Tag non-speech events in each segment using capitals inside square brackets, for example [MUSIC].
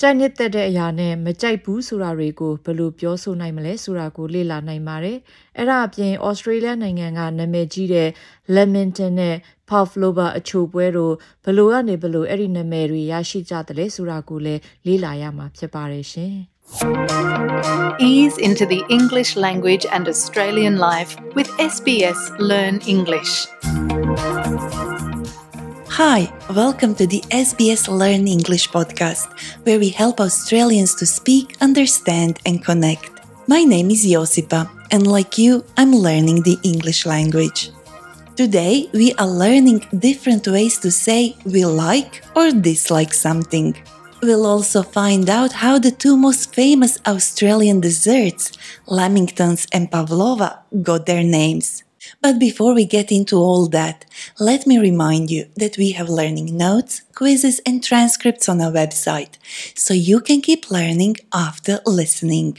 ကြိုက်နှစ်သက်တဲ့အရာနဲ့မကြိုက်ဘူးဆိုတာတွေကိုဘယ်လိုပြောဆိုနိုင်မလဲဆိုတာကိုလေ့လာနိုင်ပါတယ်။အဲ့ဒါအပြင်ဩစတြေးလျနိုင်ငံကနာမည်ကြီးတဲ့ Lamington နဲ့ Pavlova အချိုပွဲတို့ဘယ်လိုကနေဘယ်လိုအဲ့ဒီနာမည်တွေရရှိကြတယ်လဲဆိုတာကိုလည်းလေ့လာရမှာဖြစ်ပါတယ်ရှင်။ Ease into the English language and Australian life with SBS Learn English. Hi, welcome to the SBS Learn English podcast, where we help Australians to speak, understand, and connect. My name is Josipa, and like you, I'm learning the English language. Today, we are learning different ways to say we like or dislike something. We'll also find out how the two most famous Australian desserts, Lamingtons and Pavlova, got their names. But before we get into all that, let me remind you that we have learning notes, quizzes, and transcripts on our website, so you can keep learning after listening.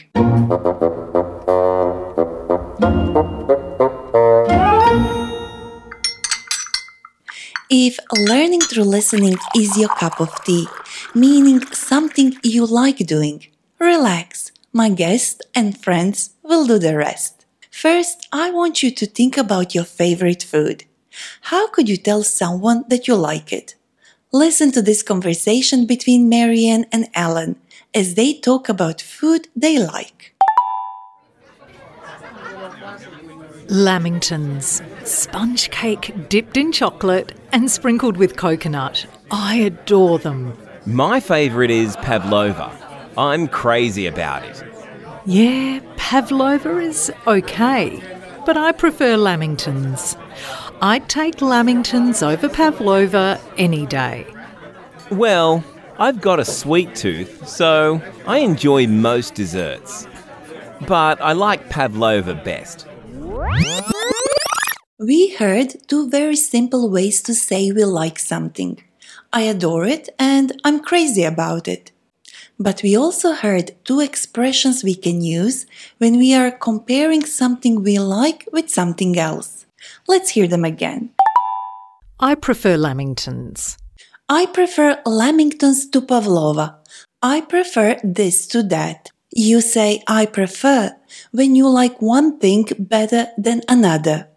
If learning through listening is your cup of tea, meaning something you like doing, relax. My guest and friends will do the rest. First, I want you to think about your favorite food. How could you tell someone that you like it? Listen to this conversation between Marianne and Alan as they talk about food they like. Lamingtons. Sponge cake dipped in chocolate and sprinkled with coconut. I adore them. My favourite is pavlova. I'm crazy about it. Yeah, pavlova is okay, but I prefer lamingtons. I'd take lamingtons over pavlova any day. Well, I've got a sweet tooth, so I enjoy most desserts. But I like pavlova best. We heard two very simple ways to say we like something. I adore it and I'm crazy about it. But we also heard two expressions we can use when we are comparing something we like with something else. Let's hear them again. I prefer lamingtons. I prefer lamingtons to pavlova. I prefer this to that. You say I prefer when you like one thing better than another.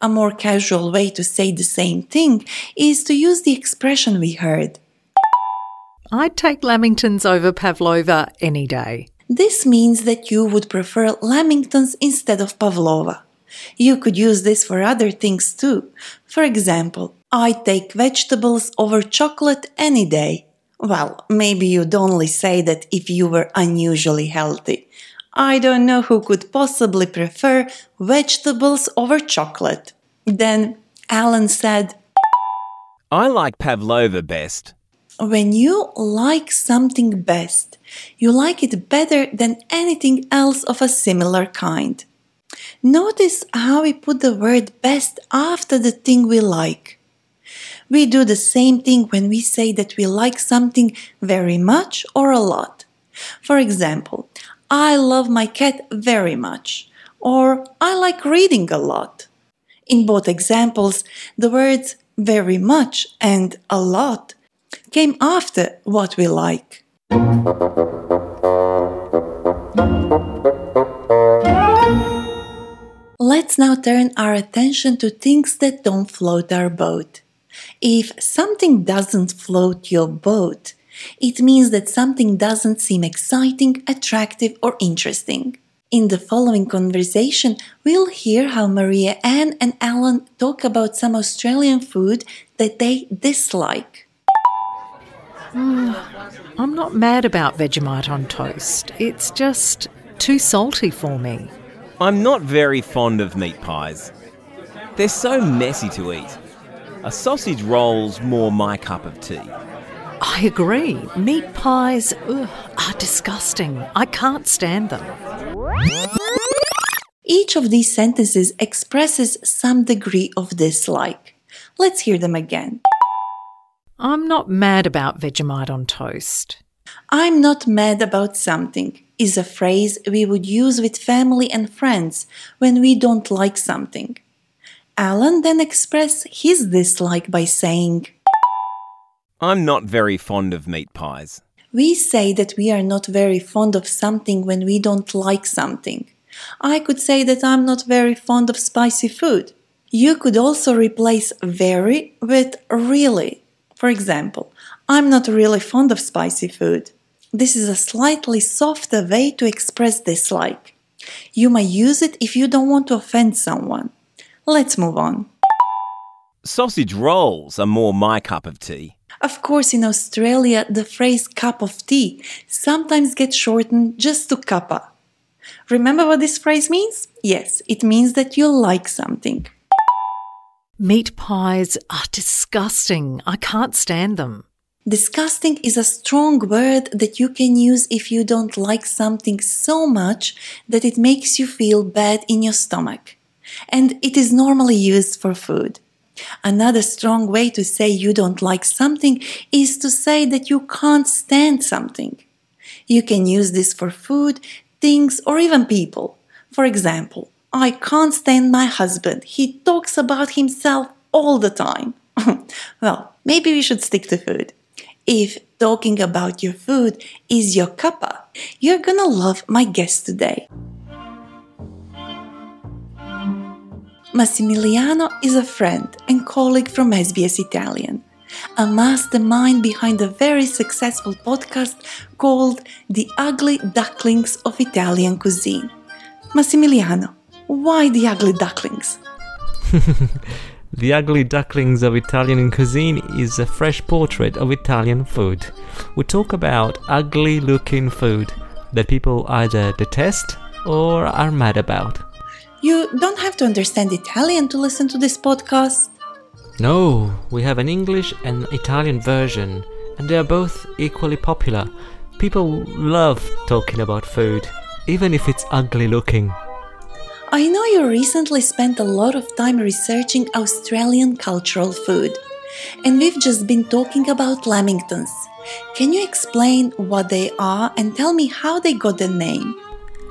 A more casual way to say the same thing is to use the expression we heard. I'd take lamingtons over pavlova any day. This means that you would prefer lamingtons instead of pavlova. You could use this for other things too. For example, I take vegetables over chocolate any day. Well, maybe you'd only say that if you were unusually healthy. I don't know who could possibly prefer vegetables over chocolate. Then Alan said, I like pavlova best. When you like something best, you like it better than anything else of a similar kind. Notice how we put the word best after the thing we like. We do the same thing when we say that we like something very much or a lot. For example, I love my cat very much, or I like reading a lot. In both examples, the words very much and a lot came after what we like. Let's now turn our attention to things that don't float our boat. If something doesn't float your boat, it means that something doesn't seem exciting, attractive, or interesting. In the following conversation, we'll hear how Marianne and Alan talk about some Australian food that they dislike. I'm not mad about Vegemite on toast. It's just too salty for me. I'm not very fond of meat pies. They're so messy to eat. A sausage roll's more my cup of tea. I agree. Meat pies ugh, are disgusting. I can't stand them. Each of these sentences expresses some degree of dislike. Let's hear them again. I'm not mad about Vegemite on toast. I'm not mad about something is a phrase we would use with family and friends when we don't like something. Alan then expressed his dislike by saying, I'm not very fond of meat pies. We say that we are not very fond of something when we don't like something. I could say that I'm not very fond of spicy food. You could also replace very with really. For example, I'm not really fond of spicy food. This is a slightly softer way to express dislike. You may use it if you don't want to offend someone. Let's move on. Sausage rolls are more my cup of tea. Of course, in Australia, the phrase cup of tea sometimes gets shortened just to cuppa. Remember what this phrase means? Yes, it means that you like something. Meat pies are disgusting. I can't stand them. Disgusting is a strong word that you can use if you don't like something so much that it makes you feel bad in your stomach. And it is normally used for food. Another strong way to say you don't like something is to say that you can't stand something. You can use this for food, things, or even people. For example, I can't stand my husband. He talks about himself all the time. [LAUGHS] well, maybe we should stick to food. If talking about your food is your cuppa, you're gonna love my guest today. Massimiliano is a friend and colleague from SBS Italian, a mastermind behind a very successful podcast called The Ugly Ducklings of Italian Cuisine. Massimiliano, why the ugly ducklings? [LAUGHS] The Ugly Ducklings of Italian Cuisine is a fresh portrait of Italian food. We talk about ugly looking food that people either detest or are mad about. You don't have to understand Italian to listen to this podcast. No, we have an English and Italian version, and they are both equally popular. People love talking about food, even if it's ugly looking. I know you recently spent a lot of time researching Australian cultural food, and we've just been talking about lamingtons. Can you explain what they are and tell me how they got their name?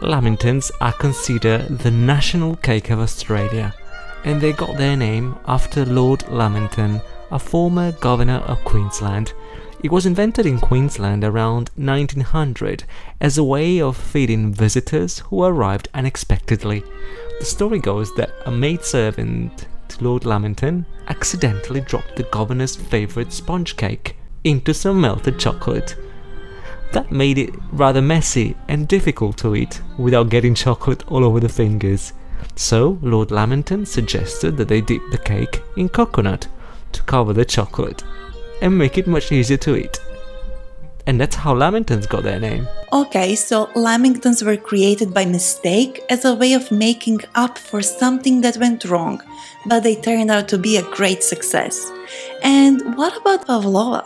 Lamingtons are considered the national cake of Australia, and they got their name after Lord Lamington, a former governor of Queensland. It was invented in Queensland around 1900 as a way of feeding visitors who arrived unexpectedly. The story goes that a maidservant to Lord Lamington accidentally dropped the governor's favourite sponge cake into some melted chocolate. That made it rather messy and difficult to eat without getting chocolate all over the fingers. So, Lord Lamington suggested that they dip the cake in coconut to cover the chocolate and make it much easier to eat. And that's how Lamingtons got their name. Okay, so lamingtons were created by mistake as a way of making up for something that went wrong, but they turned out to be a great success. And what about pavlova?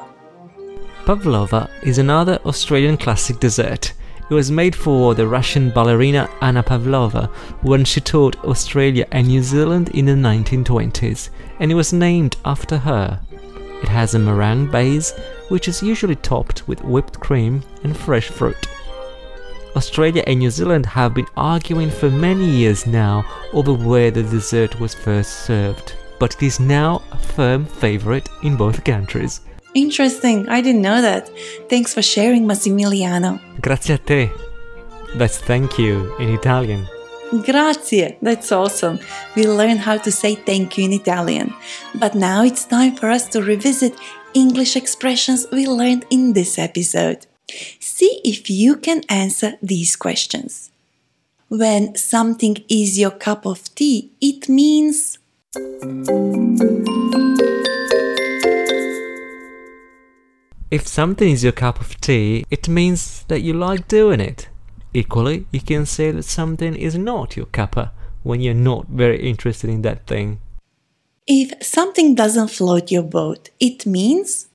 Pavlova is another Australian classic dessert. It was made for the Russian ballerina Anna Pavlova when she toured Australia and New Zealand in the 1920s, and it was named after her. It has a meringue base, which is usually topped with whipped cream and fresh fruit. Australia and New Zealand have been arguing for many years now over where the dessert was first served, but it is now a firm favourite in both countries. Interesting, I didn't know that. Thanks for sharing, Massimiliano. Grazie a te. That's thank you in Italian. Grazie, that's awesome. We learned how to say thank you in Italian. But now it's time for us to revisit English expressions we learned in this episode. See if you can answer these questions. When something is your cup of tea, it means If something is your cup of tea, it means that you like doing it. Equally, you can say that something is not your cuppa when you're not very interested in that thing. if something doesn't float your boat, it means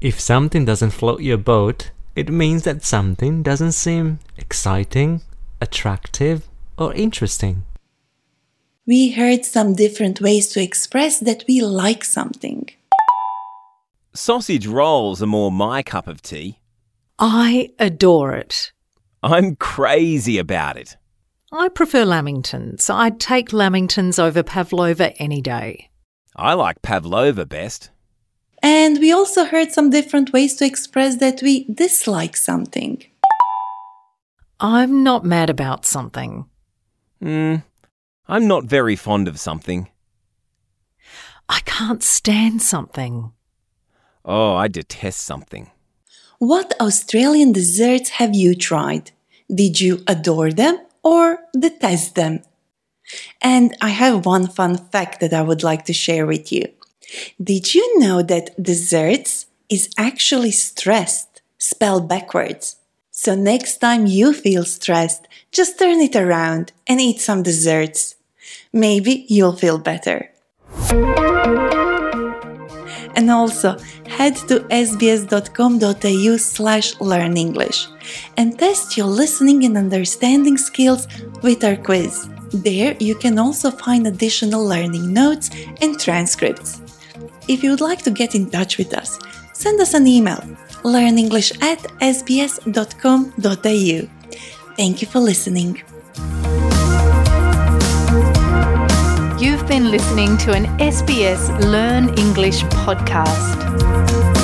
If something doesn't float your boat, it means that something doesn't seem exciting, attractive, or interesting. We heard some different ways to express that we like something. Sausage rolls are more my cup of tea. I adore it. I'm crazy about it. I prefer lamingtons. I'd take lamingtons over pavlova any day. I like pavlova best. And we also heard some different ways to express that we dislike something. I'm not mad about something. Hmm, I'm not very fond of something. I can't stand something. Oh, I detest something. What Australian desserts have you tried? Did you adore them or detest them? And I have one fun fact that I would like to share with you. Did you know that desserts is actually stressed, spelled backwards? So next time you feel stressed, just turn it around and eat some desserts. Maybe you'll feel better. And also head to sbs.com.au slash learnenglish and test your listening and understanding skills with our quiz. There you can also find additional learning notes and transcripts. If you would like to get in touch with us, send us an email learnenglish at sbs.com.au. Thank you for listening. You've been listening to an SBS Learn English podcast.